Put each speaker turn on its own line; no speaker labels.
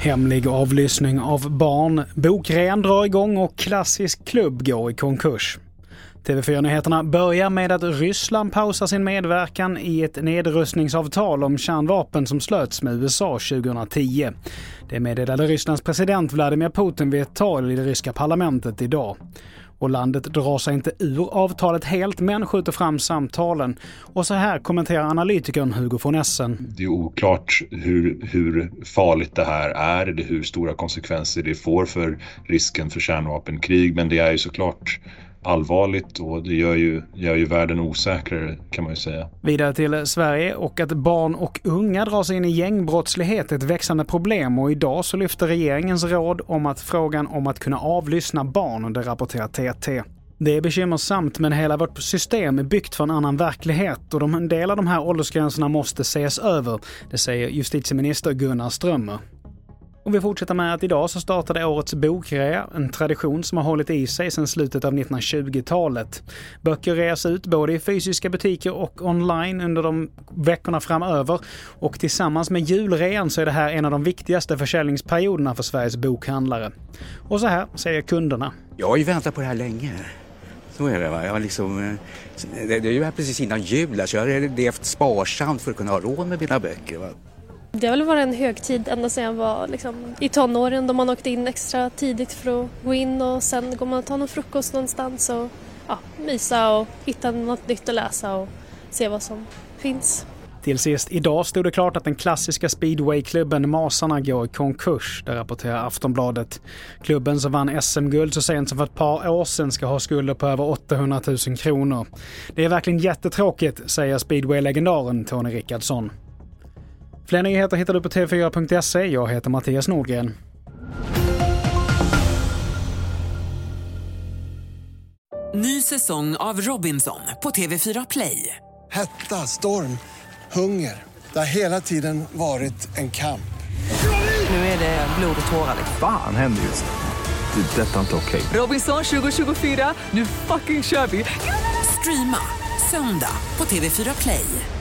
Hemlig avlyssning av barn, bokrean drar igång och klassisk klubb går i konkurs. TV4-nyheterna börjar med att Ryssland pausar sin medverkan i ett nedrustningsavtal om kärnvapen som slöts med USA 2010. Det meddelade Rysslands president Vladimir Putin vid ett tal i det ryska parlamentet idag. Och landet drar sig inte ur avtalet helt men skjuter fram samtalen. Och så här kommenterar analytikern Hugo von Essen.
Det är oklart hur, hur farligt det här är, eller hur stora konsekvenser det får för risken för kärnvapenkrig. Men det är ju såklart allvarligt och det gör ju, gör ju världen osäkrare kan man ju säga.
Vidare till Sverige och att barn och unga dras in i gängbrottslighet är ett växande problem och idag så lyfter regeringens råd om att frågan om att kunna avlyssna barn, det rapporterar TT. Det är bekymmersamt men hela vårt system är byggt för en annan verklighet och en del av de här åldersgränserna måste ses över. Det säger justitieminister Gunnar Strömmer. Och vi fortsätter med att idag så startade årets bokrea, en tradition som har hållit i sig sedan slutet av 1920-talet. Böcker reas ut både i fysiska butiker och online under de veckorna framöver. Och tillsammans med julrean så är det här en av de viktigaste försäljningsperioderna för Sveriges bokhandlare. Och så här säger kunderna.
Jag har ju väntat på det här länge. Så är det. Va? Jag har liksom, eh, det det är ju här precis innan jul, så jag har levt sparsamt för att kunna ha råd med mina böcker. Va?
Det har väl varit en högtid ända sedan jag var liksom, i tonåren då man åkte in extra tidigt för att gå in och sen går man och tar någon frukost någonstans och ja, mysa och hitta något nytt att läsa och se vad som finns.
Till sist idag stod det klart att den klassiska speedwayklubben Masarna går i konkurs, det rapporterar Aftonbladet. Klubben som vann SM-guld så sent som för ett par år sedan ska ha skulder på över 800 000 kronor. Det är verkligen jättetråkigt, säger speedway-legendaren Tony Rickardsson. Fler nyheter hittar du på tv4.se. Jag heter Mattias Nordgren.
Ny säsong av Robinson på TV4 Play.
Hetta, storm, hunger. Det har hela tiden varit en kamp.
Nu är det blod och tårar.
Fan händer just nu. Det. är Detta är inte okej.
Robinson 2024, nu fucking kör vi! Streama söndag på TV4 Play.